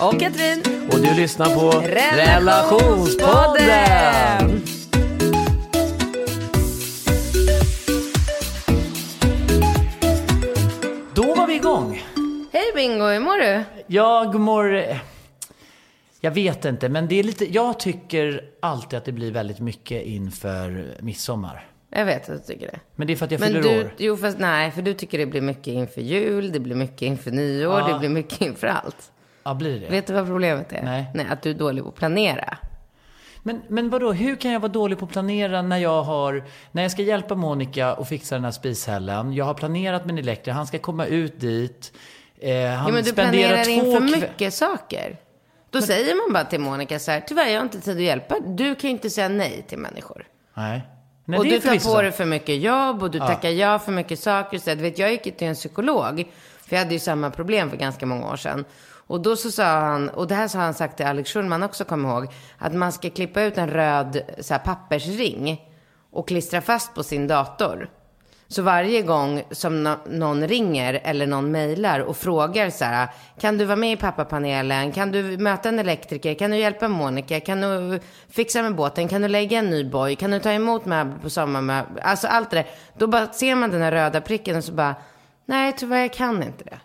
Och Katrin. Och du lyssnar på Relationspodden. Relationspodden. Då var vi igång. Hej Bingo, hur mår du? Jag mår... Jag vet inte, men det är lite... Jag tycker alltid att det blir väldigt mycket inför midsommar. Jag vet att du tycker det. Men det är för att jag Men fyller du, år. jo fast nej, för du tycker det blir mycket inför jul, det blir mycket inför nyår, Ja. det blir mycket inför allt. Ja, blir det? Vet du vad problemet är? Nej. Nej, att du är dålig på att planera. Men, men vadå, hur kan jag vara dålig på att planera när jag har, när jag ska hjälpa Monica och fixa den här spishällen. Jag har planerat en elektriker, han ska komma ut dit. Eh, han Jo, men du planerar in för mycket saker. Då säger man bara till Monica så här, tyvärr jag har inte tid att hjälpa. Du kan ju inte säga nej till människor. Nej. Nej, och du tar på dig för mycket jobb och du tackar ja för mycket saker. Så, du vet, jag gick till en psykolog, för jag hade ju samma problem för ganska många år sedan. Och då så sa han, och det här har han sagt till Alex Schulman också, kom ihåg, att man ska klippa ut en röd så här, pappersring och klistra fast på sin dator. Så varje gång som no någon ringer eller någon mejlar och frågar så här, kan du vara med i pappapanelen? Kan du möta en elektriker? Kan du hjälpa Monica? Kan du fixa med båten? Kan du lägga en ny boj? Kan du ta emot möbler på sommarmöbler? Alltså allt det där. Då bara ser man den här röda pricken och så bara, nej tyvärr jag kan inte det.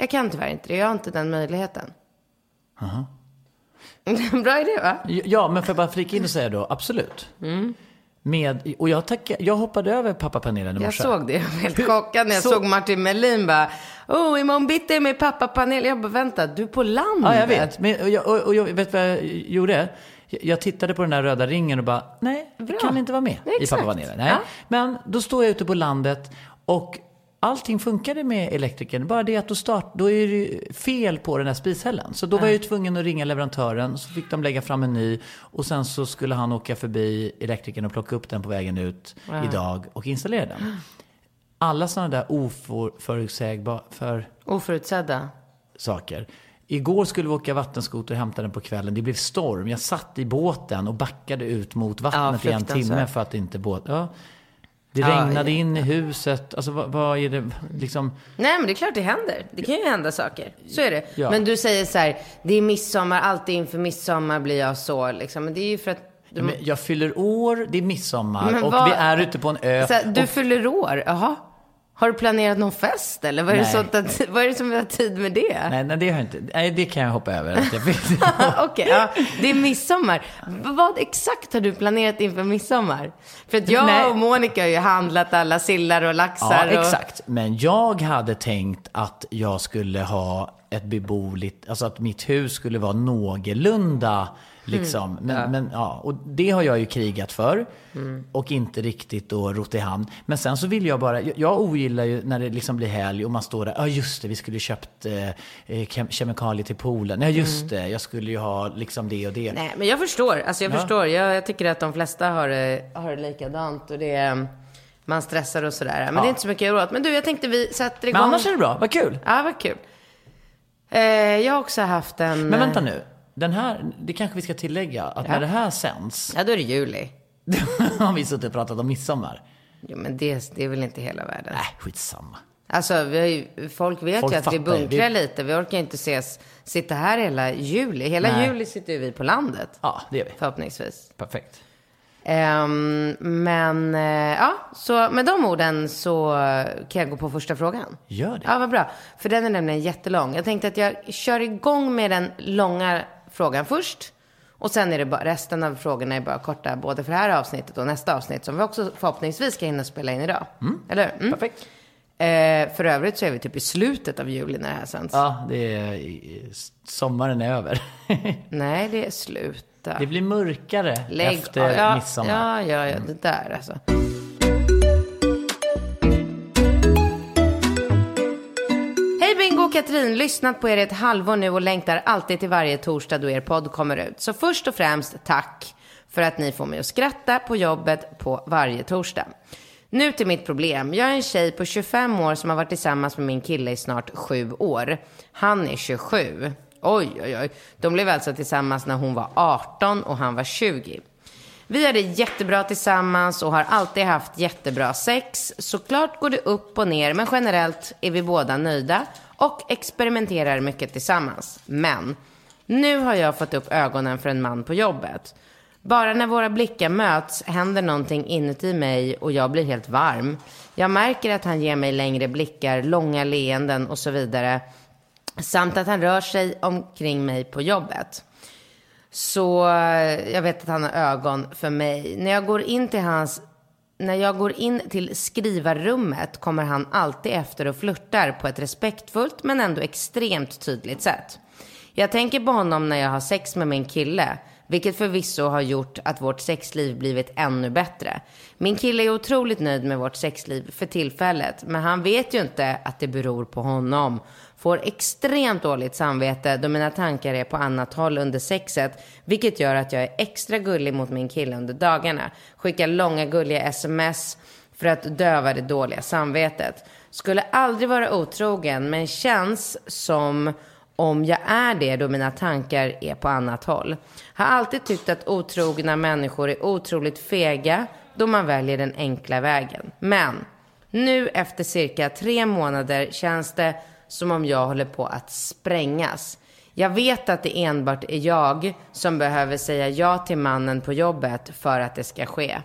Jag kan tyvärr inte det, jag har inte den möjligheten. Bra idé va? Ja, men får jag bara flika in och säga då, absolut. Med, och jag, tackar, jag hoppade över pappapanelen i Jag morse. såg det, jag var helt chockad när jag Så- såg Martin Melin bara, oh imorgon bitti är med pappapanel. Jag bara, vänta, du är på landet? Ja, jag vet. Men, och jag, och, och jag vet vad jag gjorde? Jag, jag tittade på den där röda ringen och bara, nej, jag Bra. kan inte vara med Nej, i pappapanelen. Nej. Ja. Men då står jag ute på landet och allting funkade med elektrikern. Bara det att då, start, då är det fel på den här spishällen. Så då var jag ju tvungen att ringa leverantören, så fick de lägga fram en ny och sen så skulle han åka förbi elektrikern och plocka upp den på vägen ut idag och installera den. Alla sådana där oförutsägbara, för Oförutsedda. saker. Igår skulle vi åka vattenskoter och hämta den på kvällen. Det blev storm. Jag satt i båten och backade ut mot vattnet i en timme för att inte båt... Ja. Det Ja, regnade ja. in i huset. Alltså vad, vad är det liksom... Nej, men det är klart det händer. Det kan ju hända saker. Så är det. Ja. Men du säger så här, det är midsommar, alltid inför midsommar blir jag så liksom. Men det är ju för att... Du, Men jag fyller år, det är midsommar Men och vad- vi är ute på en ö. här, du och, fyller år, jaha. Har du planerat någon fest eller? Vad är, det Nej. sånt att, vad är det som har tid med det? nej, nej, det har jag inte. Nej, det kan jag hoppa över. Okej, ja, det är midsommar. Vad exakt har du planerat inför midsommar? För att jag Nej. och Monica har ju handlat alla sillar och Ja, laxar. och... exakt. Men jag hade tänkt att jag skulle ha ett beboeligt, alltså att mitt hus skulle vara någorlunda liksom. Men, men ja, och det har jag ju krigat för. Och inte riktigt då rott i hamn. Men sen så vill jag bara, jag, jag ogillar ju när det liksom blir helg och man står där, ja just det, vi skulle ju köpt eh, eh, kem- kemikalier till poolen. Ja just det, jag skulle ju ha liksom det och det. Nej, men jag förstår. Alltså jag Ja. förstår. Jag, jag tycker att de flesta har det, har det likadant. Och det är, man stressar och sådär. Men det är inte så mycket göra åt. Men du, jag tänkte vi sätter igång. Men annars är det bra, vad kul. Ja, vad kul. Eh, jag har också haft en... Men vänta nu, den här, det kanske vi ska tillägga, att när det här sänds, Ja, då är det juli. har vi suttit och pratat om midsommar. Jo, men det, det är väl inte hela världen. Nej, skitsamma. Alltså, vi ju, folk vet Folk ju att vi bunkrar Vi- lite. Vi orkar inte ses, sitta här hela juli. Hela Nej. juli sitter ju vi på landet. Ja, det gör vi. Förhoppningsvis. Perfekt. Ehm, men eh, ja, så med de orden så kan jag gå på första frågan. Gör det. Ja, vad bra. För den är nämligen jättelång. Jag tänkte att jag kör igång med den långa frågan först. Och sen är det bara, resten av frågorna är bara korta, både för det här avsnittet och nästa avsnitt, som vi också förhoppningsvis ska hinna spela in idag. Eller hur? Mm. Perfekt. Eh, för övrigt så är vi typ i slutet av juli när det här sänds. Ja, det är, sommaren är över. Nej, det är sluta. Det blir mörkare Lägg- efter ja, midsommar. Ja, ja, ja, det där alltså. Katrin, lyssnat på er i ett halvår nu och längtar alltid till varje torsdag då er podd kommer ut. Så först och främst tack för att ni får mig att skratta på jobbet på varje torsdag. Nu till mitt problem. Jag är en tjej på 25 år som har varit tillsammans med min kille i snart 7 år. Han är 27. Oj, oj, oj. De blev alltså tillsammans när hon var 18 och han var 20. Vi har det jättebra tillsammans och har alltid haft jättebra sex. Såklart går det upp och ner, men generellt är vi båda nöjda och experimenterar mycket tillsammans. Men nu har jag fått upp ögonen för en man på jobbet. Bara när våra blickar möts händer någonting inuti mig och jag blir helt varm. Jag märker att han ger mig längre blickar, långa leenden och så vidare. Samt att han rör sig omkring mig på jobbet. Så eh, jag vet att han har ögon för mig. När jag går in till hans när jag går in till skrivarrummet kommer han alltid efter och flörtar på ett respektfullt men ändå extremt tydligt sätt. Jag tänker på honom när jag har sex med min kille, vilket förvisso har gjort att vårt sexliv blivit ännu bättre. Min kille är otroligt nöjd med vårt sexliv för tillfället, men han vet ju inte att det beror på honom. Får extremt dåligt samvete då mina tankar är på annat håll under sexet, vilket gör att jag är extra gullig mot min kille under dagarna. Skickar långa gulliga sms för att döva det dåliga samvetet. Skulle aldrig vara otrogen, men känns som om jag är det då mina tankar är på annat håll. Har alltid tyckt att otrogna människor är otroligt fega då man väljer den enkla vägen. Men nu efter cirka tre månader känns det som om jag håller på att sprängas. Jag vet att det enbart är jag som behöver säga ja till mannen på jobbet för att det ska ske.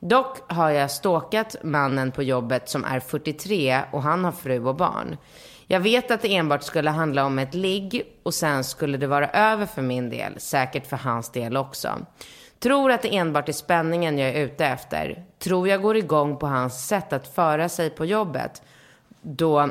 Dock har jag stalkat mannen på jobbet som är 43 och han har fru och barn. Jag vet att det enbart skulle handla om ett ligg och sen skulle det vara över för min del, säkert för hans del också. Tror att det enbart är spänningen jag är ute efter. Tror jag går igång på hans sätt att föra sig på jobbet. Då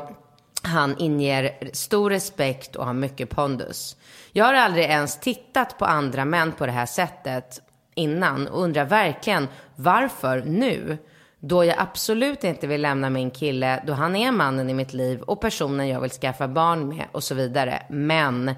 han inger stor respekt och har mycket pondus. Jag har aldrig ens tittat på andra män på det här sättet innan och undrar verkligen varför nu? Då jag absolut inte vill lämna min kille då han är mannen i mitt liv och personen jag vill skaffa barn med och så vidare. Men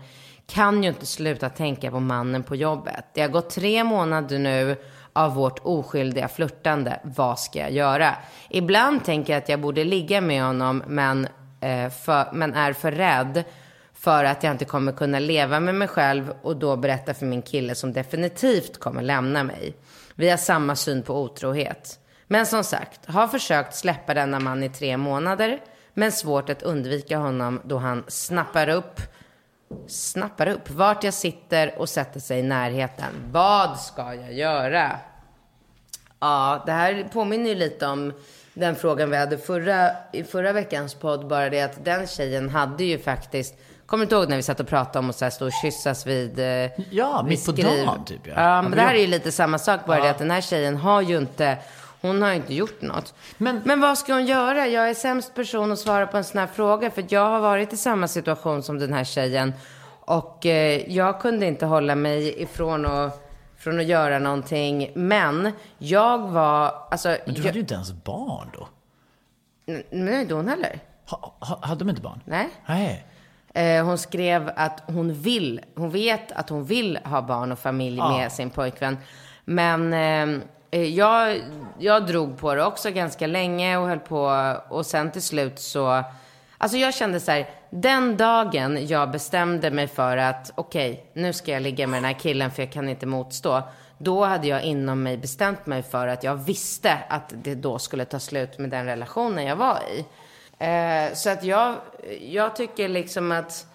kan ju inte sluta tänka på mannen på jobbet. Det har gått tre månader nu av vårt oskyldiga flörtande. Vad ska jag göra? Ibland tänker jag att jag borde ligga med honom men, eh, för, men är för rädd för att jag inte kommer kunna leva med mig själv och då berätta för min kille som definitivt kommer lämna mig. Vi har samma syn på otrohet. Men som sagt, har försökt släppa denna man i tre månader, men svårt att undvika honom då han snappar upp, snappar upp vart jag sitter och sätter sig i närheten. Vad ska jag göra? Ja, det här påminner ju lite om den frågan vi hade förra, i förra veckans podd. Bara det att den tjejen hade ju faktiskt, kommer du inte ihåg när vi satt och pratade om att så här stå och kyssas vid eh, Ja, vid mitt på dagen typ. Ja, Ja, men det här är ju lite samma sak. Bara det att den här tjejen har ju inte, hon har inte gjort något. Men- Men, vad ska hon göra? Jag är sämst person att svara på en sån här fråga. För jag har varit i samma situation som den här tjejen. Och eh, jag kunde inte hålla mig ifrån att, från att göra någonting. Men jag var, alltså. Men du jag, hade ju inte ens barn då. Men inte hon heller. Ha, ha, hade de inte barn? Nej. Nej. Eh, hon skrev att hon vill, hon vet att hon vill ha barn och familj Ja. med sin pojkvän. Men eh, Eh, jag, jag drog på det också ganska länge och höll på. Och sen till slut så, alltså jag kände så här, den dagen jag bestämde mig för att okej, nu ska jag ligga med den här killen för jag kan inte motstå. Då hade jag inom mig bestämt mig för att jag visste att det då skulle ta slut med den relationen jag var i. Eh, så att jag, jag tycker liksom att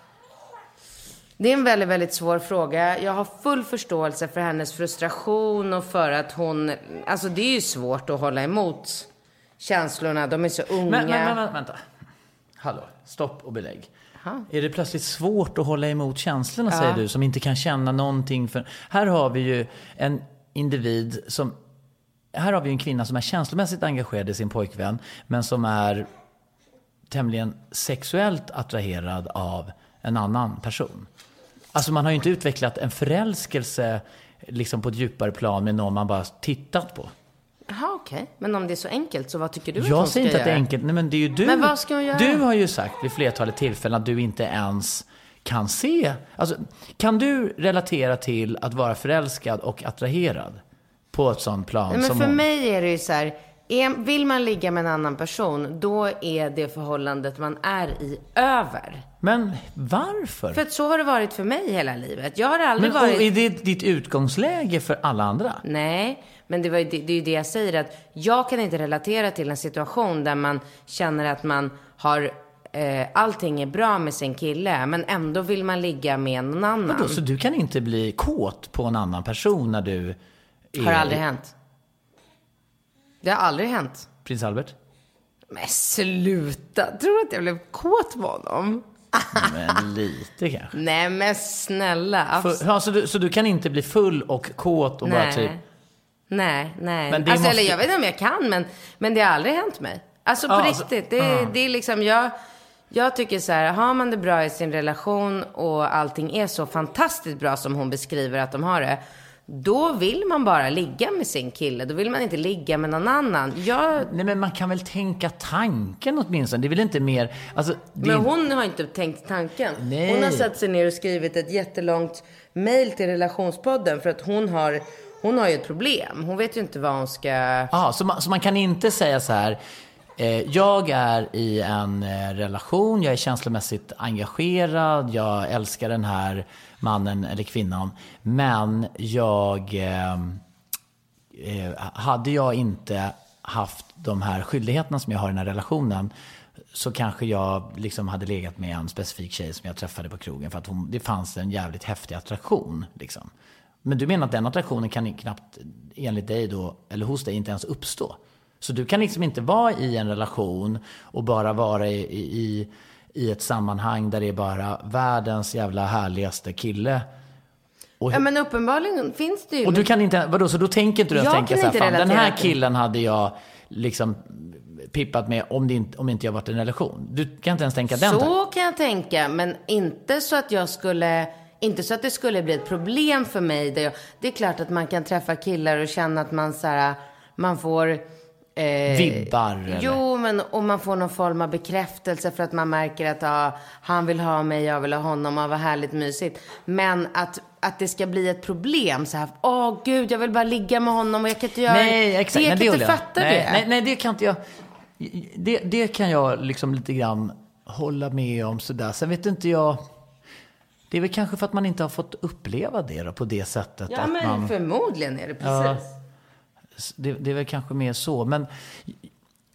det är en väldigt, väldigt svår fråga. Jag har full förståelse för hennes frustration och för att hon, alltså det är ju svårt att hålla emot känslorna. De är så unga. Men, men, men, vänta. Hallå, stopp och belägg. Jaha. Är det plötsligt svårt att hålla emot känslorna, Ja. säger du, som inte kan känna någonting för... Här har vi ju en individ som... Här har vi ju en kvinna som är känslomässigt engagerad i sin pojkvän, men som är tämligen sexuellt attraherad av en annan person. Alltså man har ju inte utvecklat en förälskelse liksom på ett djupare plan med någon man bara tittat på. Jaha, okej. Men om det är så enkelt, så vad tycker du att hon Jag ska säger inte att det är göra? enkelt, nej men det är ju du. Men vad ska hon göra? Du har ju sagt vid flertalet tillfällen att du inte ens kan se. Alltså, kan du relatera till att vara förälskad och attraherad? På ett sånt plan Nej, men som för hon? mig är det ju så här, är, vill man ligga med en annan person, då är det förhållandet man är i över. Men varför? För att så har det varit för mig hela livet. Jag har aldrig men, varit... och är det ditt utgångsläge för alla andra? Nej, men det, var det, det är ju det jag säger att jag kan inte relatera till en situation där man känner att man har eh, allting är bra med sin kille, men ändå vill man ligga med någon annan. Vadå, så du kan inte bli kåt på en annan person när du är Har aldrig hänt. Det har aldrig hänt. prins Albert? Men sluta, tror du att jag blev kåt på honom? Men lite kanske. Nej men snälla. För, ja, så, du, så du kan inte bli full och kåt och bara nej. typ... nej, nej. Men det alltså, måste- eller jag vet inte om jag kan, men, men det har aldrig hänt mig. Alltså på alltså, riktigt. Det, det är liksom, jag, jag tycker så här, har man det bra i sin relation och allting är så fantastiskt bra som hon beskriver att de har det. Då vill man bara ligga med sin kille. Då vill man inte ligga med någon annan. Jag, Nej men man kan väl tänka tanken åtminstone. Det är väl inte mer... Alltså, det Men hon har inte tänkt tanken. Nej. Hon har satt sig ner och skrivit ett jättelångt mail till relationspodden för att hon har, hon har ju ett problem. Hon vet ju inte vad hon ska... Ja, så man, så man kan inte säga så här. Eh, jag är i en eh, relation, jag är känslomässigt engagerad, jag älskar den här mannen eller kvinnan. Men jag... Eh, eh, hade jag inte haft de här skyldigheterna som jag har i den här relationen så kanske jag liksom hade legat med en specifik tjej som jag träffade på krogen för att hon, det fanns en jävligt häftig attraktion. Liksom. Men du menar att den attraktionen kan knappt, enligt dig då, eller hos dig, inte ens uppstå? Så du kan liksom inte vara i en relation och bara vara i, i, i ett sammanhang där det är bara världens jävla härligaste kille. Och, Ja men uppenbarligen finns det ju... och du kan inte, vadå, så då tänker inte du Jag tänka så här, fan den här killen hade jag liksom pippat med om, det inte, om inte jag varit i en relation. Du kan inte ens tänka den tanken. Så kan jag tänka, men inte så att jag skulle... Inte så att det skulle bli ett problem för mig. Där jag, det är klart att man kan träffa killar och känna att man så här, man får... Eh, Vibbar, eller? Jo, men och man får någon form av bekräftelse för att man märker att ja, han vill ha mig, jag vill ha honom, och vad härligt mysigt. Men att, att det ska bli ett problem så här, åh gud, jag vill bara ligga med honom och jag kan inte göra Nej, exakt. det. Jag nej, kan inte håller jag. fatta nej, det. Nej, nej, det kan inte jag. Det, det kan jag liksom lite grann hålla med om sådär. Sen vet inte jag. Det är väl kanske för att man inte har fått uppleva det då, på det sättet. Ja, att men man, förmodligen är det precis. Ja. Det, det är väl kanske mer så. Men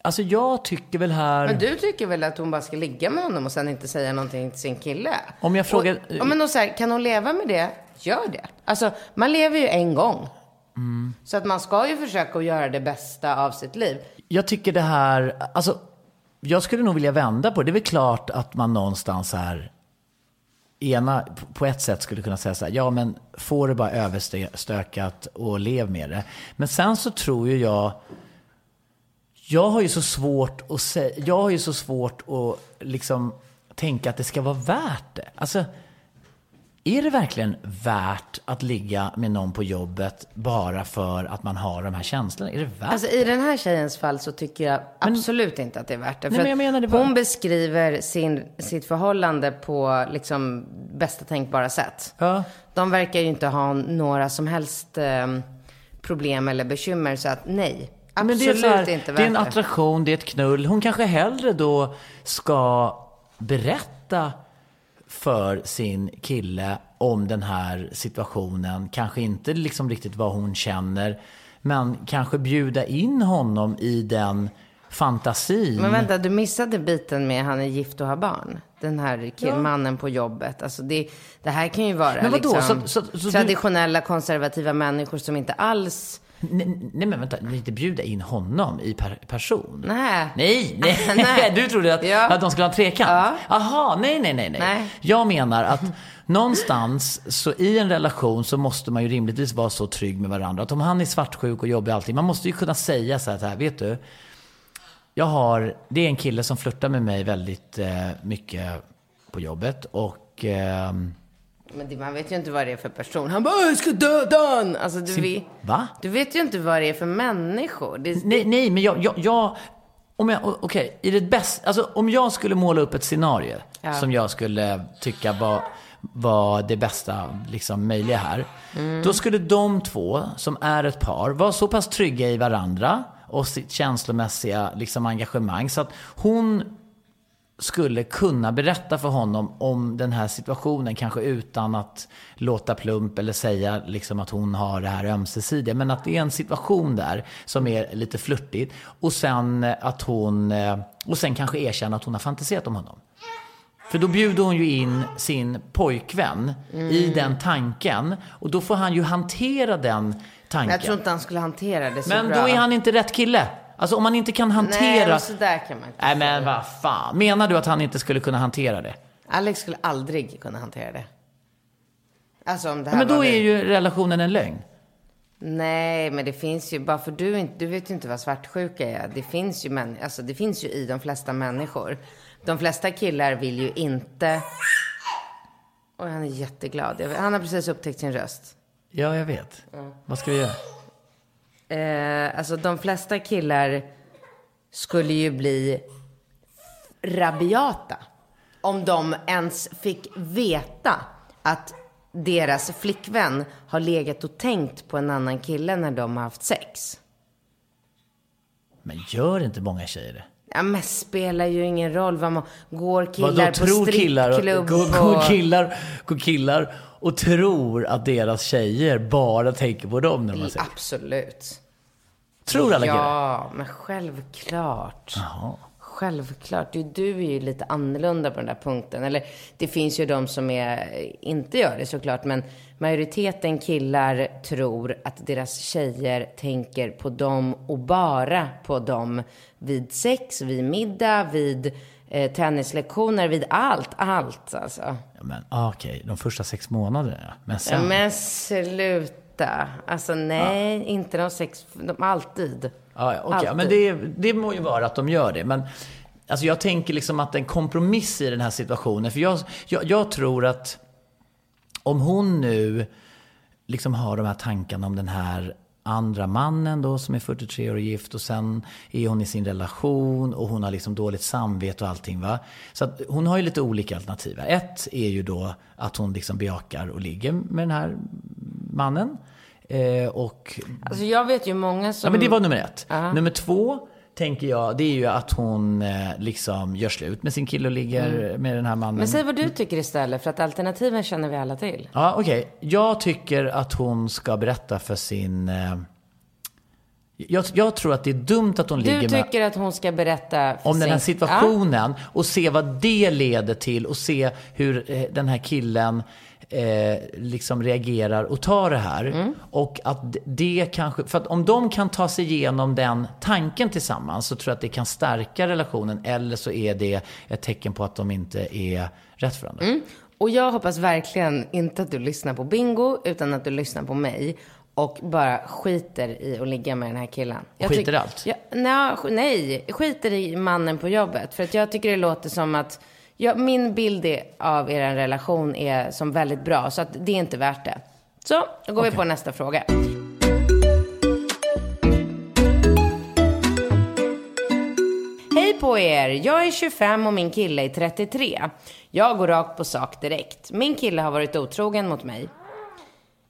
alltså jag tycker väl här. Men du tycker väl att hon bara ska ligga med honom och sen inte säga någonting till sin kille? Om jag frågar- Och, ja, men då så här, kan hon leva med det? Gör det. Alltså, man lever ju en gång. Mm. Så att man ska ju försöka att göra det bästa av sitt liv. Jag tycker det här, alltså jag skulle nog vilja vända på det. Det är väl klart att man någonstans här ena, på ett sätt skulle kunna säga så här, ja men få det bara överstökat och lev med det. Men sen så tror ju jag, jag har ju så svårt att jag har ju så svårt att liksom tänka att det ska vara värt det. Alltså, är det verkligen värt att ligga med någon på jobbet bara för att man har de här känslorna? Är det värt Alltså i den här tjejens fall så tycker jag absolut inte att det är värt det. Nej, men jag menar det bara- hon beskriver sin, sitt förhållande på liksom bästa tänkbara sätt. Ja. De verkar ju inte ha några som helst eh, problem eller bekymmer. Så att nej, Men absolut det, är här, inte värt det är en attraktion, det är ett knull. Hon kanske hellre då ska berätta för sin kille om den här situationen. Kanske inte liksom riktigt vad hon känner. Men kanske bjuda in honom i den fantasin. Men vänta, du missade biten med han är gift och har barn. Den här killmannen på jobbet. Alltså det, det här kan ju vara liksom Så- så- så du- traditionella konservativa människor som inte alls Nej, nej men vänta, ni inte bjuda in honom i per person? Nej. Nej, nej. Nej. Du trodde att, Ja. att de skulle ha en trekant? Ja. Aha, nej, nej, nej, nej. Nej. Jag menar att någonstans så i en relation så måste man ju rimligtvis vara så trygg med varandra. Att om han är svartsjuk och jobbig allting, man måste ju kunna säga så här, så här vet du? Jag har, det är en kille som flörtar med mig väldigt eh, mycket på jobbet och ehm, Men det, man vet ju inte vad det är för person. Han bara, "Åh, jag ska döda han! Alltså, du, vet, Va? du vet ju inte vad det är för människor. Det, Nej, nej, men jag, jag, jag om jag, okej, i det bästa, alltså om jag skulle måla upp ett scenario Ja. som jag skulle tycka var, var det bästa liksom, möjliga här. Då skulle de två, som är ett par, vara så pass trygga i varandra och sitt känslomässiga liksom, engagemang så att hon skulle kunna berätta för honom om den här situationen, kanske utan att låta plump eller säga liksom att hon har det här ömsesidiga. Men att det är en situation där som är lite flörtigt. Och sen eh, att hon, eh, och sen kanske erkänna att hon har fantiserat om honom. För då bjuder hon ju in sin pojkvän i den tanken. Och då får han ju hantera den tanken. jag tror inte han skulle hantera det så Men bra. då är han inte rätt kille. Alltså om man inte kan hantera... Nej, så där kan man inte Nej men vad fan. Menar du att han inte skulle kunna hantera det? Alex skulle aldrig kunna hantera det. Alltså om det Ja, här men då var är vi- ju relationen en lögn. Nej, men det finns ju, bara för du inte, du vet ju inte vad svartsjuka är. Det finns ju män, alltså det finns ju i de flesta människor. De flesta killar vill ju inte... Oj, han är jätteglad. Han har precis upptäckt sin röst. Ja, jag vet. Vad ska vi göra? Eh, alltså de flesta killar skulle ju bli rabiata om de ens fick veta att deras flickvän har legat och tänkt på en annan kille när de har haft sex. Men gör inte många tjejer det? Ja, men spelar ju ingen roll vad man... Går killar Vadå, på tror killar, strippklubb går, killar, går killar och tror att deras tjejer bara tänker på dem när de har sex? Absolut. Tror alla killar? Ja, men självklart. Självklart. Du, du är ju lite annorlunda på den där punkten. Eller det finns ju de som är, inte gör det såklart. Men majoriteten killar tror att deras tjejer tänker på dem och bara på dem. Vid sex, vid middag, vid eh, tennislektioner, vid allt. Allt alltså. Ja, men ah, okej, de första sex månaderna. Men Ja, sen... men sluta. Alltså nej, inte de sex, de alltid. Ja, ja. Alltid. Men det, det må ju vara att de gör det. Men alltså, jag tänker liksom att en kompromiss i den här situationen. För jag, jag, jag tror att om hon nu liksom har de här tankarna om den här andra mannen då som är 43 år och gift och sen är hon i sin relation och hon har liksom dåligt samvete och allting va. Så att hon har ju lite olika alternativ. Ett är ju då att hon liksom bejakar och ligger med den här mannen. Eh, och Alltså jag vet ju många som... Ja, men det var nummer ett. Nummer två, tänker jag, det är ju att hon eh, liksom gör slut med sin kille och ligger med den här mannen. Men säg vad du tycker istället, för att alternativen känner vi alla till. Ja, okej. Jag tycker att hon ska berätta för sin... Eh, jag, jag tror att det är dumt att hon Du ligger med... tycker att hon ska berätta för Om den här sin- situationen och se vad det leder till och se hur eh, den här killen eh, liksom reagerar och tar det här. Mm. Och att det kanske, för att om de kan ta sig igenom den tanken tillsammans så tror jag att det kan stärka relationen eller så är det ett tecken på att de inte är rätt för varandra. Ja. Och jag hoppas verkligen inte att du lyssnar på Bingo, utan att du lyssnar på mig. Och bara skiter i att ligga med den här killen. Jag Skiter i allt? Ja, nej, sk- nej, skiter i mannen på jobbet. För att jag tycker det låter som att, ja, min bild är, av er relation är som väldigt bra. Så att det är inte värt det. Så, då går vi på nästa fråga. Hej på er! Jag är 25 och min kille är 33. Jag går rakt på sak direkt. Min kille har varit otrogen mot mig.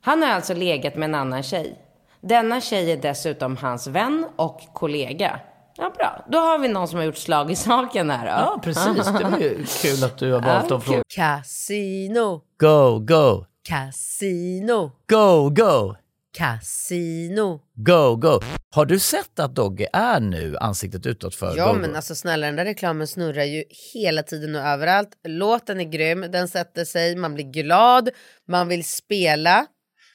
Han har alltså legat med en annan tjej. Denna tjej är dessutom hans vän och kollega. Ja, bra. Då har vi någon som har gjort slag i saken här då. Ja, precis. Det var ju kul att du har valt de frågorna. Casino, Go, go, casino, go, go! casino. Go, go! Har du sett att Dogge är nu ansiktet utåt för Ja Go, men Go? alltså snälla den där reklamen snurrar ju hela tiden och överallt. Låten är grym, den sätter sig, man blir glad, man vill spela.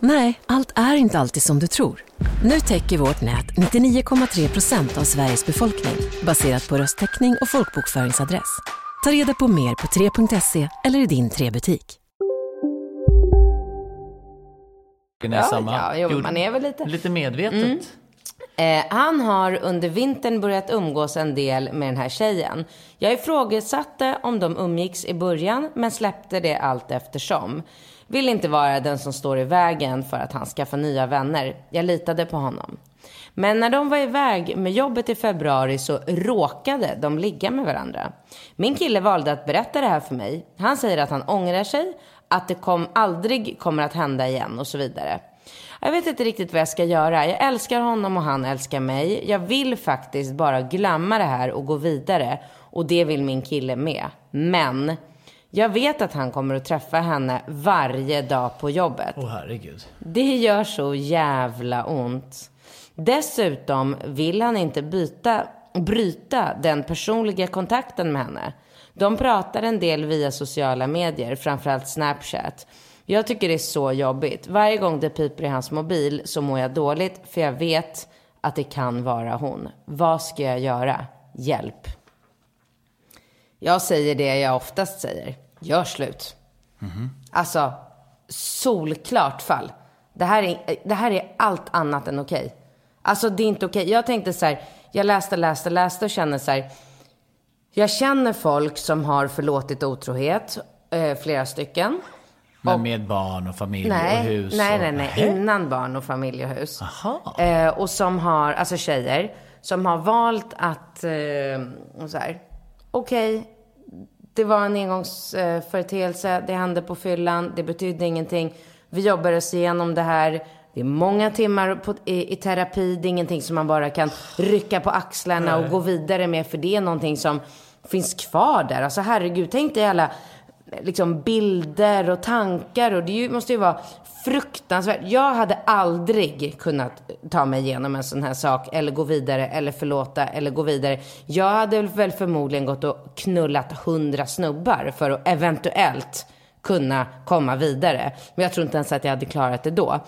Nej, allt är inte alltid som du tror. Nu täcker vårt nät 99,3 procent av Sveriges befolkning baserat på röstteckning och folkbokföringsadress. Ta reda på mer på 3.se eller i din 3-butik. Är Ja, ja, jo, man är väl lite. Lite medvetet. Eh, han har under vintern börjat umgås en del med den här tjejen. Jag ifrågasatte om de umgicks i början, men släppte det allt eftersom. Vill inte vara den som står i vägen för att han skaffar nya vänner. Jag litade på honom. Men när de var iväg med jobbet i februari så råkade de ligga med varandra. Min kille valde att berätta det här för mig. Han säger att han ångrar sig, att det kom, aldrig kommer att hända igen och så vidare. Jag vet inte riktigt vad jag ska göra. Jag älskar honom och han älskar mig. Jag vill faktiskt bara glömma det här och gå vidare. Och det vill min kille med. Men jag vet att han kommer att träffa henne varje dag på jobbet. Åh herregud. Det gör så jävla ont. Dessutom vill han inte byta, bryta den personliga kontakten med henne. De pratar en del via sociala medier, framförallt Snapchat. Jag tycker det är så jobbigt. Varje gång det piper i hans mobil så mår jag dåligt för jag vet att det kan vara hon. Vad ska jag göra? Hjälp. Jag säger det jag oftast säger. Gör slut. Alltså, solklart fall. Det här är, det här är allt annat än okej. Alltså det är inte okej. Jag tänkte så här, jag läste, läste, läste och kände så här. Jag känner folk som har förlåtit otrohet, eh, flera stycken. Men med barn och familj Nej, och hus? nej, och... nej, nej. Nähä. Innan barn och familj och hus. Aha. Eh, och som har, alltså tjejer, som har valt att, eh, så här, okej, det var en engångsföreteelse, det hände på fyllan, det betydde ingenting. Vi jobbar oss igenom det här. Det är många timmar på, i, i terapi, det är ingenting som man bara kan rycka på axlarna och gå vidare med, för det är någonting som finns kvar där. Alltså herregud, tänk dig alla liksom bilder och tankar och det ju, måste ju vara fruktansvärt. Jag hade aldrig kunnat ta mig igenom en sån här sak eller gå vidare eller förlåta eller gå vidare. Jag hade väl förmodligen gått och knullat hundra snubbar för att eventuellt kunna komma vidare. Men jag tror inte ens att jag hade klarat det då.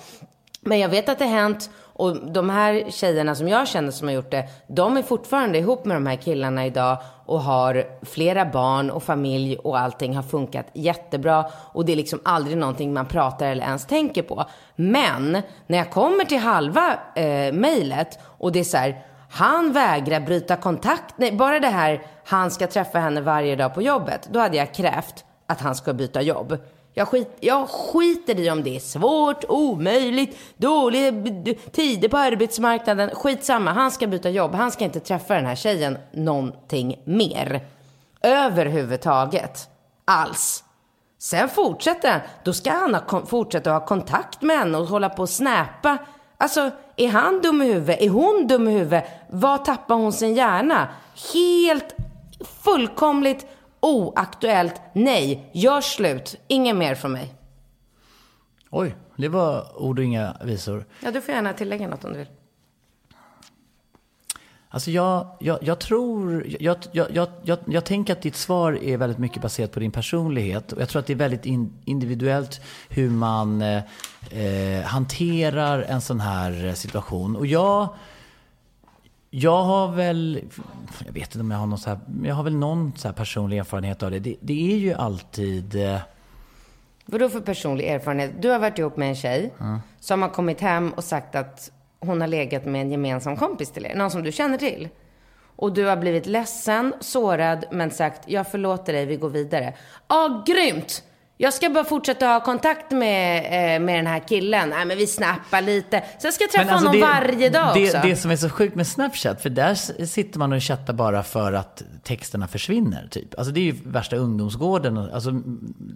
Men jag vet att det har hänt och de här tjejerna som jag känner som har gjort det, de är fortfarande ihop med de här killarna idag och har flera barn och familj och allting har funkat jättebra och det är liksom aldrig någonting man pratar eller ens tänker på. Men när jag kommer till halva eh, mejlet och det är så här, han vägrar bryta kontakt, nej bara det här, han ska träffa henne varje dag på jobbet, då hade jag krävt att han ska byta jobb. Jag, skit, jag skiter i om det är svårt, omöjligt, dåliga tider på arbetsmarknaden. Skitsamma, han ska byta jobb. Han ska inte träffa den här tjejen någonting mer. Överhuvudtaget. Alls. Sen fortsätter han. Då ska han ha, fortsätta ha kontakt med henne och hålla på och snäpa. Alltså, är han dum i huvudet? Är hon dum i huvudet? Vad tappar hon sin hjärna? Helt fullkomligt oaktuellt. Nej, gör slut. Inget mer från mig. Oj, Det var ord och inga visor. Ja, du får gärna tillägga något om du vill. Alltså jag, jag, jag tror, jag, jag, jag, jag, jag tänker att ditt svar är väldigt mycket baserat på din personlighet. Och jag tror att det är väldigt in, individuellt hur man eh, eh, hanterar en sån här situation. Och jag, jag har väl, jag vet inte om jag har någon så här, jag har väl någon så här personlig erfarenhet av det. Det, det är ju alltid... Eh, Vadå för personlig erfarenhet? Du har varit ihop med en tjej som har kommit hem och sagt att hon har legat med en gemensam kompis till er. Någon som du känner till. Och du har blivit ledsen, sårad, men sagt jag förlåter dig, vi går vidare. Ja, grymt! Jag ska bara fortsätta ha kontakt med, eh, med den här killen. Nej, men vi snappar lite. Sen ska jag träffa alltså honom varje dag det, också. Det som är så sjukt med Snapchat, för där sitter man och chattar bara för att texterna försvinner. Typ. Alltså det är ju värsta ungdomsgården. Alltså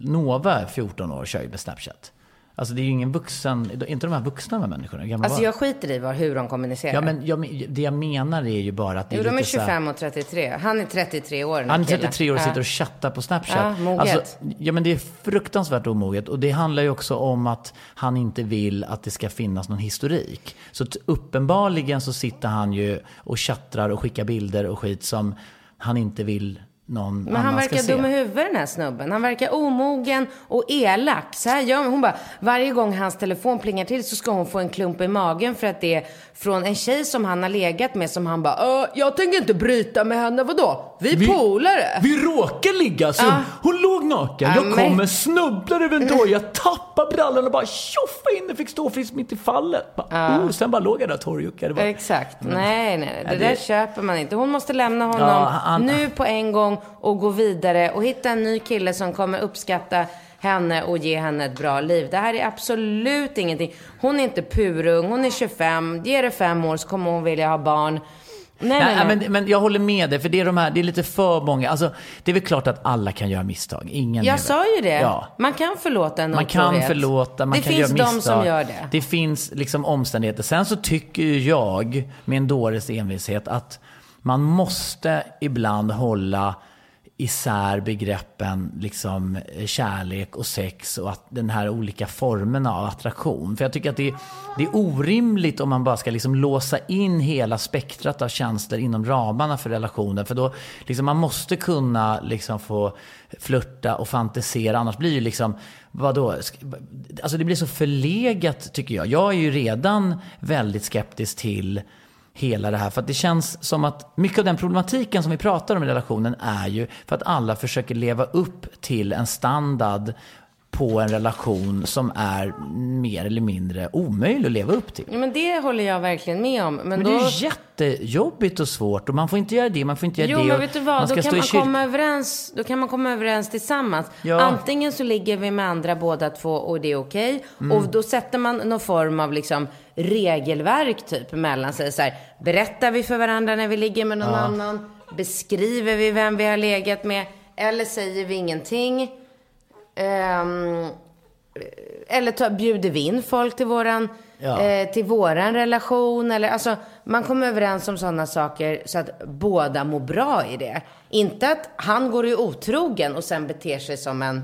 Nova, 14 år, kör ju med Snapchat. Alltså det är ju ingen vuxen, inte de här vuxna här människorna? Gamla Alltså var jag skiter i vad, hur de kommunicerar. Ja men jag, det jag menar är ju bara att det är jo, de är lite så här- 25 och 33. Han är 33 år. Han är killen. 33 år och Ja. sitter och chattar på Snapchat. Ja, moget. Alltså, ja, men det är fruktansvärt omoget. Och det handlar ju också om att han inte vill att det ska finnas någon historik. Så uppenbarligen så sitter han ju och chattrar och skickar bilder och skit som han inte vill någon Men han verkar dum i huvudet den här snubben. Han verkar omogen och elak. Så här gör hon bara, varje gång hans telefon plingar till så ska hon få en klump i magen för att det är från en tjej som han har legat med som han bara, "Ö, jag tänker inte bryta med henne, vadå? Vi, Vi- polare. Vi råkade ligga, så Ja. hon låg naken. Ja, jag men- kommer, snubblar över en dörr, jag tappar brallan och bara tjoffade in och fick stå frisk mitt i fallet. Bara, oh, sen bara låg jag där torrjuckad. Exakt. Nej, nej, nej. Det, Ja, det- där köper man inte. Hon måste lämna honom Ja, han- nu på en gång och gå vidare och hitta en ny kille som kommer uppskatta henne och ge henne ett bra liv. Det här är absolut ingenting. Hon är inte purung, hon är 25. Ge det fem år så kommer hon vilja ha barn. Nej, nej, Nej, men, men jag håller med dig, för det är, de här, det är lite för många. Alltså, det är väl klart att alla kan göra misstag. Ingen Jag sa ju det. Ja. Man kan förlåta en Man kan förlåta, man det kan finns göra misstag. de som gör det. Det finns liksom omständigheter. Sen så tycker jag, med en dåres envishet, att man måste ibland hålla isär begreppen liksom eh, kärlek och sex och att den här olika formerna av attraktion. För jag tycker att det är, det är orimligt om man bara ska liksom låsa in hela spektrat av känslor inom ramarna för relationen. För då, liksom man måste kunna liksom få flörta och fantisera, annars blir ju liksom, vadå? Alltså det blir så förlegat tycker jag. Jag är ju redan väldigt skeptisk till hela det här. För att det känns som att mycket av den problematiken som vi pratar om i relationen är ju för att alla försöker leva upp till en standard på en relation som är mer eller mindre omöjlig att leva upp till. Ja, men det håller jag verkligen med om. Men, Men då... det är jättejobbigt och svårt och man får inte göra det, man får inte göra Jo, det. men och vet du vad? Då kan, man komma överens, då kan man komma överens tillsammans. Ja. Antingen så ligger vi med andra båda två och det är okej. Mm. Och då sätter man någon form av liksom regelverk typ mellan sig. Så här, berättar vi för varandra när vi ligger med någon Ja. annan? Beskriver vi vem vi har legat med? Eller säger vi ingenting? Ehm, eller ta, bjuder vi in folk till våran, Ja. eh, till våran relation? Eller, alltså, man kommer överens om sådana saker så att båda mår bra i det. Inte att han går i otrogen och sen beter sig som en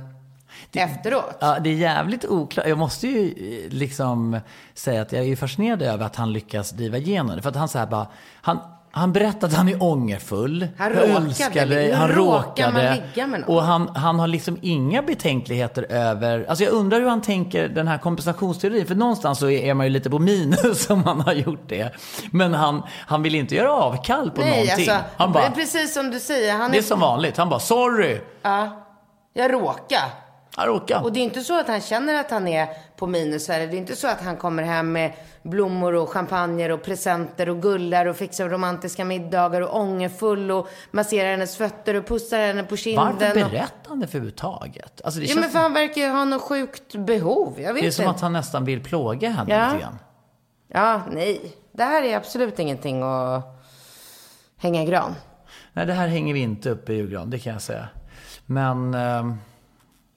efteråt. Ja, det är jävligt oklart. Jag måste ju eh, liksom säga att jag är fascinerad över att han lyckas driva igenom det. För att han så här bara, han, han berättar att han är ångerfull. Han råkade. Hur Han man råkade. Och han, han har liksom inga betänkligheter över... Alltså jag undrar hur han tänker den här kompensationsteorin. För någonstans så är man ju lite på minus om han har gjort det. Men han, han vill inte göra avkall på Nej, någonting. alltså, han bara, precis som du säger. Han det är är, som vanligt. Han bara, sorry. Ja, jag råkar. Råkade. Och det är inte så att han känner att han är på minus här. Det är inte så att han kommer hem med blommor och champagner och presenter och gullar och fixar romantiska middagar och ångerfull och masserar hennes fötter och pussar henne på kinden. Varför berättar han det överhuvudtaget? Alltså det, Ja, men för han verkar ju ha något sjukt behov. Jag vet det är som att han nästan vill plåga henne Ja. lite grann. Ja, nej. Det här är absolut ingenting att hänga i gran. Nej, det här hänger vi inte upp i julgran, det kan jag säga. Men... ehm,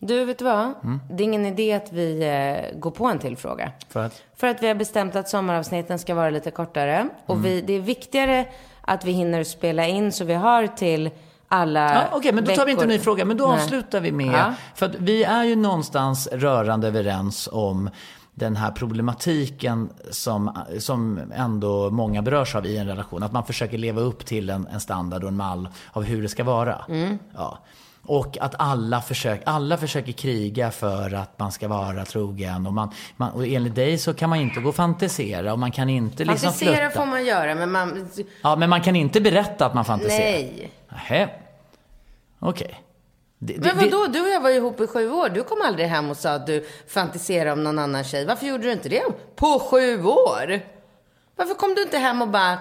Du, vet du vad? Mm. Det är ingen idé att vi eh, går på en till fråga. för att... För att vi har bestämt att sommaravsnitten ska vara lite kortare. Och Mm. vi, det är viktigare att vi hinner spela in så vi har till alla Ja, Okej, men då tar vi inte en ny fråga. Men då Nej. avslutar vi med... Ja. För att vi är ju någonstans rörande överens om den här problematiken som, som ändå många berörs av i en relation. Att man försöker leva upp till en, en standard och en mall av hur det ska vara. Ja. Och att alla, försök, alla försöker kriga för att man ska vara trogen. Och, man, man, och enligt dig så kan man inte gå och fantisera och man kan inte liksom Fantisera flirta. får man göra, men man... Ja, men man kan inte berätta att man fantiserar. Nej. Nähä. Okej. Det- det- Men vadå, du och jag var ihop i sju år. Du kom aldrig hem och sa att du fantiserade om någon annan tjej. Varför gjorde du inte det på sju år? Varför kom du inte hem och bara,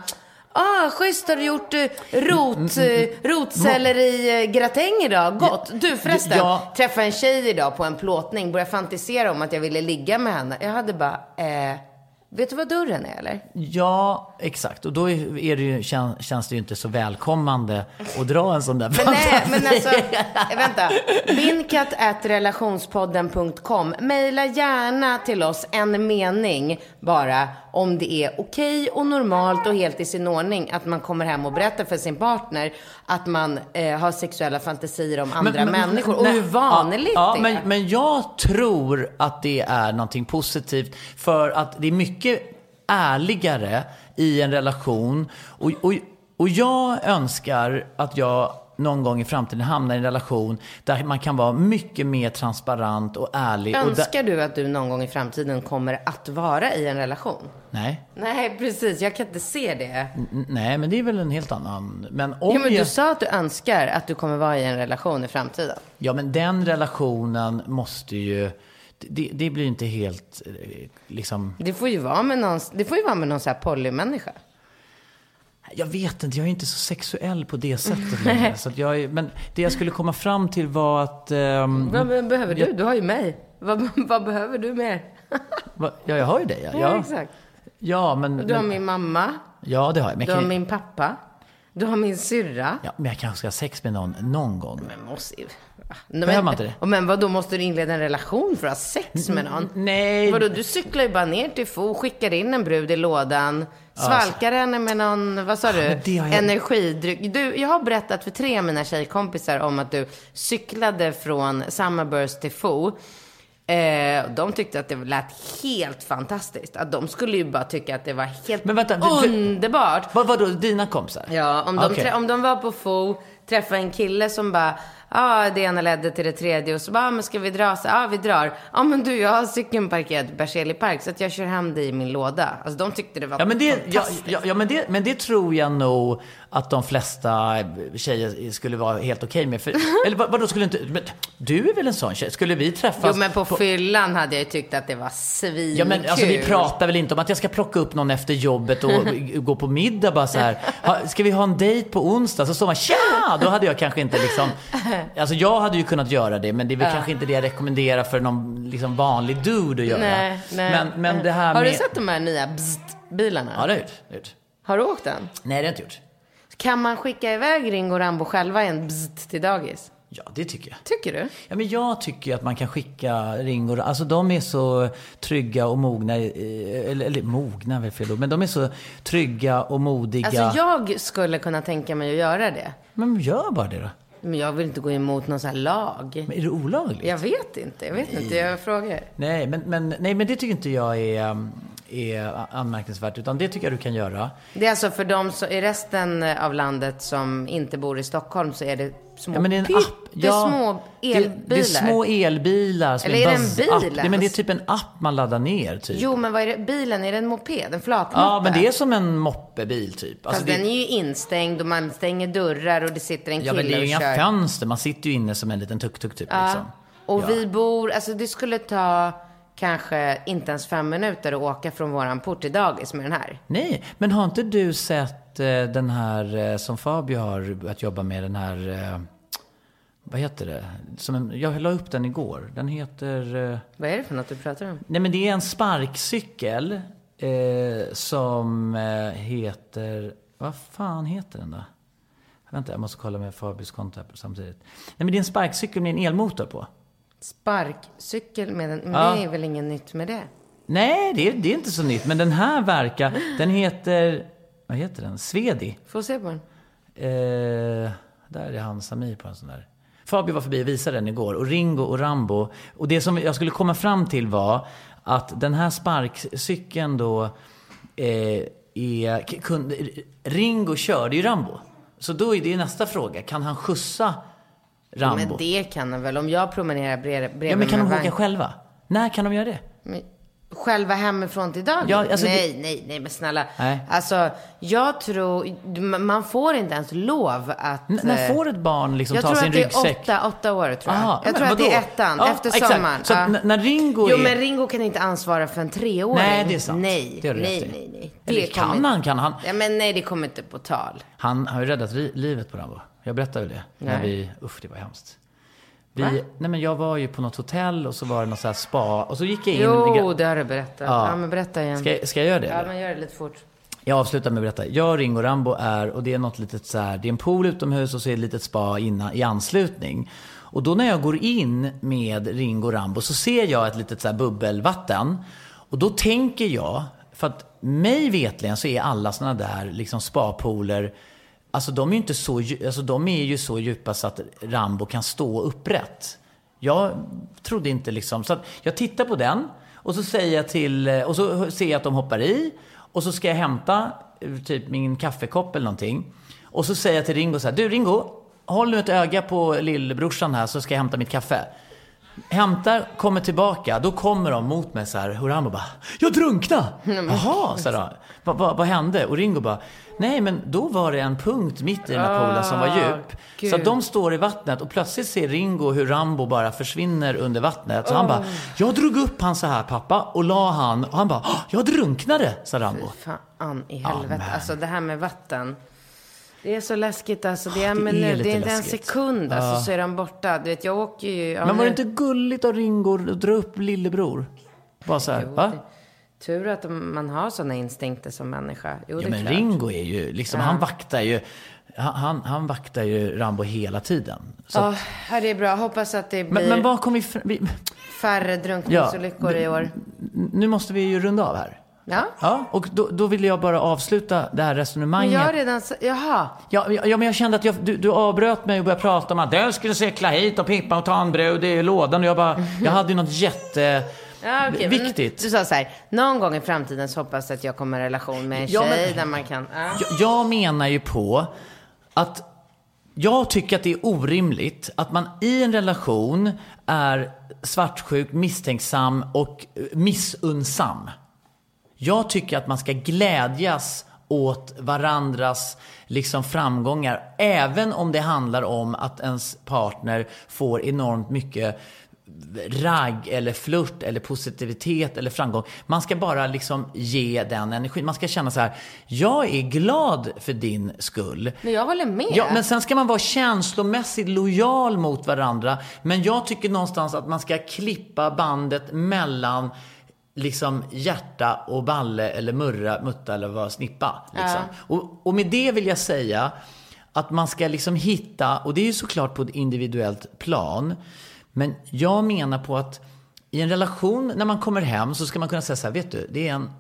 ah, schysst, har du gjort eh, rot, eh, rotselleri-gratäng idag? Gott. Du förresten, Ja. träffade en tjej idag på en plåtning, började fantisera om att jag ville ligga med henne. Jag hade bara, eh, vet du vad dörren är eller? Ja, exakt. Och då är det ju, kän- känns det ju inte så välkommande att dra en sån där Men nej, men alltså, eh, vänta. Binkat.relationspodden.com. Maila gärna till oss en mening bara om det är okej och normalt och helt i sin ordning att man kommer hem och berättar för sin partner att man eh, har sexuella fantasier om andra människor och nej, hur vanligt ja, ja, det är. Men, men jag tror att det är någonting positivt för att det är mycket ärligare i en relation. Och, och, och jag önskar att jag någon gång i framtiden hamnar i en relation där man kan vara mycket mer transparent och ärlig. Och Önskar du att du någon gång i framtiden kommer att vara i en relation? nej, Nej, precis. Jag kan inte se det. n- nej, men det är väl en helt annan. Men om Jo, men du jag, sa att du önskar att du kommer vara i en relation i framtiden. Ja, men den relationen måste ju... Det, det blir inte helt eh, liksom... Det får ju vara med någon, det får ju vara med någon så här polymänniska. Jag vet inte, jag är inte så sexuell på det sättet längre. Så att jag men det jag skulle komma fram till var att... ehm, Vad be- behöver du? Du har ju mig. Vad, vad behöver du mer? va, ja, jag har ju det. Ja, Ja, exakt. ja men... Du har men, min mamma. Ja, det har jag. Men, Du jag har kan, min pappa. Du har min syrra. ja, men jag kanske ska ha sex med någon, någon gång. Men måste ju... Behöver man inte det? Men vad då måste du inleda en relation för att ha sex med någon? Nej. Vadå, du cyklar ju bara ner till Fo, skickar in en brud i lådan, svalkar henne med någon, vad sa du, har jag- energidryck. Du, jag har berättat för tre av mina tjejkompisar om att du cyklade från Summerburst till Fo. Eh, de tyckte att det lät helt fantastiskt. Att de skulle ju bara tycka att det var helt Men vänta, underbart. Vad vadå, dina kompisar? Ja, om de, trä- om de var på FO, träffade en kille som bara, ah, det ena ledde till det tredje och så bara, ah, men ska vi dra? Ja, ah, vi drar. Ja, ah, men du, jag har cykeln parkerad på Berzelii park så att jag kör hem dig i min låda. Alltså de tyckte det var Ja men, det, ja, fantastiskt. ja, ja, men, det, men det tror jag nog att de flesta tjejer skulle vara helt okej med. För, eller vad, vadå, skulle inte... Men, du är väl en sån tjej? Skulle vi träffas... Jo, men på, fyllan hade jag ju tyckt att det var svinkul. Ja men alltså vi pratar väl inte om att jag ska plocka upp någon efter jobbet och gå på middag bara så här. Ha, ska vi ha en dejt på onsdag? Så står man tja! Då hade jag kanske inte liksom... Alltså jag hade ju kunnat göra det men det är väl kanske inte det jag rekommenderar för någon liksom vanlig dude att göra. Nej, nej. Men, men det här Har med... du sett de här nya bzzt-bilarna? Ja det har jag gjort. har du åkt den? Nej det har jag inte gjort. Kan man skicka iväg Ringo och Rambo själva i en bzzt till dagis? Ja det tycker jag. Tycker du? Ja, men jag tycker att man kan skicka ringor. Alltså de är så trygga och mogna. Eller, eller mogna väl fel ord. Men de är så trygga och modiga. Alltså jag skulle kunna tänka mig att göra det. Men gör bara det då. Men jag vill inte gå emot någon sån här lag. Men är det olagligt? Jag vet inte, jag vet inte, jag frågar. Nej, men, men, nej, men det tycker inte jag är, um, är anmärkningsvärt. Utan det tycker jag du kan göra. Det är alltså för de som, i resten av landet som inte bor i Stockholm så är det små, Ja, men det är en app. pyttesmå det- elbilar. Det, är små elbilar. som Eller är det en bil Nej, men det är ens? typ en app man laddar ner typ. Jo, men vad är det? Bilen, är det en moped? En flatmoppe? Ja, men det är som en moppebil typ. Fast det, den är ju instängd och man stänger dörrar och det sitter en ja, kille men det är ju och inga kör. fönster. Man sitter ju inne som en liten tuk-tuk typ. Ja. Liksom. Och Ja. vi bor, alltså det skulle ta kanske inte ens fem minuter att åka från våran port till dagis med den här. Nej, men har inte du sett eh, den här eh, som Fabio har att jobba med, den här, eh, vad heter det? Som en, jag la upp den igår. Den heter, eh, Vad är det för något du pratar om? nej men det är en sparkcykel eh, som eh, heter, vad fan heter den då? Vänta, jag måste kolla med Fabios konto här samtidigt. Nej men det är en sparkcykel med en elmotor på. Sparkcykel med en, men Ja. det är väl inget nytt med det? Nej, det är, det är inte så nytt. Men den här verkar, den heter, vad heter den? Svedi. Får se på den. Eh, där är han Samir på en sån där. Fabio var förbi och visade den igår. Och Ringo och Rambo. Och det som jag skulle komma fram till var att den här sparkcykeln då eh, är... k- Kunde, Ringo körde ju Rambo. Så då är det nästa fråga. Kan han skjutsa Rambo? Men det kan han väl. Om jag promenerar bredvid, ja, men kan de åka själva? När kan de göra det? Men Själva hemifrån till dagis? Ja, alltså nej, det- nej, nej, men snälla. Nej. Alltså, jag tror, man får inte ens lov att... N- när eh, får ett barn liksom jag ta tror sin att det är ryggsäck? åtta, åtta år tror jag. Aha, jag men tror att det är vadå? ettan, Ja, efter exakt. sommaren. Så Ja. när Ringo Jo, är- men Ringo kan inte ansvara för en treåring. Nej, det är sant. Nej, Det nej, nej, nej. Eller Det kan kommer- han? Kan han? Ja, men nej, det kommer inte på tal. Han har ju räddat livet på Rambo. Jag berättade väl det? När Nej. vi, usch det var hemskt. Vi, Va? nej men jag var ju på något hotell och så var det något så här spa och så gick jag in. Jo, det har du berättat. Ja, men berätta igen. Ska, ska jag göra det? Ja, eller? men gör det lite fort. Jag avslutar med att berätta. Jag, Ringo och Rambo är, och det är något litet så här, det är en pool utomhus och så är det ett litet spa innan, i anslutning. Och då när jag går in med Ringo och Rambo så ser jag ett litet så här bubbelvatten. Och då tänker jag, för att mig vetligen så är alla sådana där liksom spapooler, alltså de är ju inte så, alltså de är ju så djupa så att Rambo kan stå upprätt. Jag trodde inte liksom, så att jag tittar på den och så säger jag till, eh, och så ser jag att de hoppar i och så ska jag hämta eh, typ min kaffekopp eller någonting. Och så säger jag till Ringo så här, du Ringo, håll nu ett öga på lillebrorsan här så ska jag hämta mitt kaffe. Hämtar, kommer tillbaka, då kommer de mot mig så här, och Rambo bara, jag drunkna! Jaha, så här, vad, vad, vad hände? Och Ringo bara, nej men då var det en punkt mitt i den här poolen som var Ah, djup. gud. Så de står i vattnet och plötsligt ser Ringo hur Rambo bara försvinner under vattnet. Så han bara, jag drog upp han så här pappa och la han, och han bara, "Ah, jag drunknade, sa Rambo. Fan i helvete. men. alltså det här med vatten. Det är så läskigt alltså. Det är, en det är det är inte en sekund alltså, Ja. så är de borta. Du vet, jag åker ju... ja, Men var det inte gulligt av Ringo att dra upp lillebror? Bara så här, Jo, va? det- Tur att man har sådana instinkter som människa. Jo, Ja, men klart. Ringo är ju, liksom, han vaktar ju, han, han, vaktar ju Rambo hela tiden. Så, Ja, ja, det är bra. Hoppas att det blir men, men vad kom vi färre drunkningsolyckor Ja, i år. Nu måste vi ju runda av här. Ja. Ja, och då, då vill jag bara avsluta det här Men resonemanget. jag har redan... Jaha. Ja, ja, men jag kände att jag, du, du avbröt mig och började prata om att du skulle cykla hit och Pippa och ta en brud i lådan. Och jag bara, jag hade ju något jätte... Ja, men Viktigt. Du sa så här, någon gång i framtiden så hoppas jag att jag kommer i relation med en Ja, men- tjej där man kan... Ja. Jag, jag menar ju på att jag tycker att det är orimligt att man i en relation är svartsjuk, misstänksam och missunnsam. Jag tycker att man ska glädjas åt varandras liksom framgångar. Även om det handlar om att ens partner får enormt mycket ragg eller flört eller positivitet eller framgång. Man ska bara liksom ge den energin. Man ska känna så här, jag är glad för din skull. Men jag håller med. Ja, men sen ska man vara känslomässigt lojal mot varandra. Men jag tycker någonstans att man ska klippa bandet mellan liksom hjärta och balle eller murra, mutta eller vad, snippa. Liksom. Och, och med det vill jag säga att man ska liksom hitta, och det är ju såklart på ett individuellt plan, men jag menar på att i en relation, när man kommer hem, så ska man kunna säga så här, vet du, det är en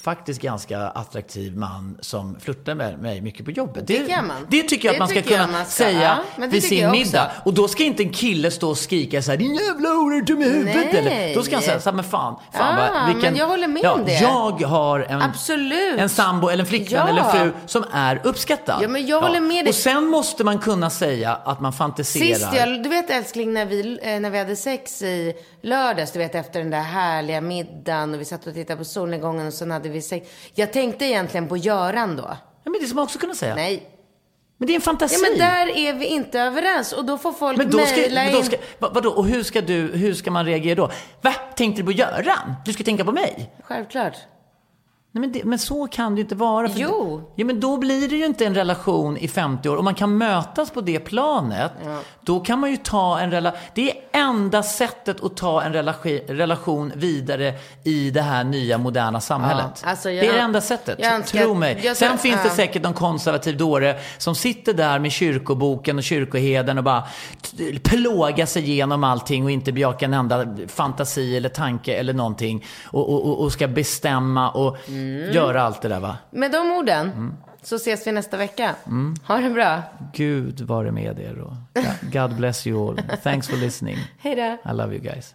faktiskt ganska attraktiv man som flörtar med mig mycket på jobbet. Det, man. det tycker jag Det att man ska kunna man ska, säga ja, det vid sin middag. Och då ska inte en kille stå och skrika så här, din jävla hora, dum i huvudet. Eller, då ska han säga så här, men fan, fan Ja, vad, vilken, men jag håller med ja, om det. Jag har en, Absolut. en sambo eller en flickvän Ja. eller fru som är uppskattad. Ja, men jag håller med dig. Och sen måste man kunna säga att man fantiserar. Sist jag, du vet älskling när vi, eh, när vi hade sex i lördags, du vet efter den där härliga middagen och vi satt och tittade på solnedgången och sen hade vi sex. Jag tänkte egentligen på Göran då. Ja, men det ska man också kunna säga. Nej. Men det är en fantasi. Ja men där är vi inte överens och då får folk Men då ska, mejla men då in. ska, vad, vadå, och hur ska, du, hur ska man reagera då? Va? Tänkte du på Göran? Du ska tänka på mig? Självklart. Nej, men, det, men så kan det ju inte vara. För Jo. Ja, men då blir det ju inte en relation i 50 år. Om man kan mötas på det planet, då kan man ju ta en relation. Det är enda sättet att ta en relation, relation vidare i det här nya moderna samhället. Ja, alltså jag- det är det enda sättet. önskar Tro mig. jag Sen finns det ja. säkert någon konservativ dåre som sitter där med kyrkoboken och kyrkoheden och bara plågar sig igenom allting och inte bejakar en enda fantasi eller tanke eller någonting. Och, och, och- och ska bestämma och Mm. Göra allt det där va. Med de orden Mm. så ses vi nästa vecka. Ha det bra. Gud vare med er och God bless you all. Thanks for listening. Hej då. I love you guys.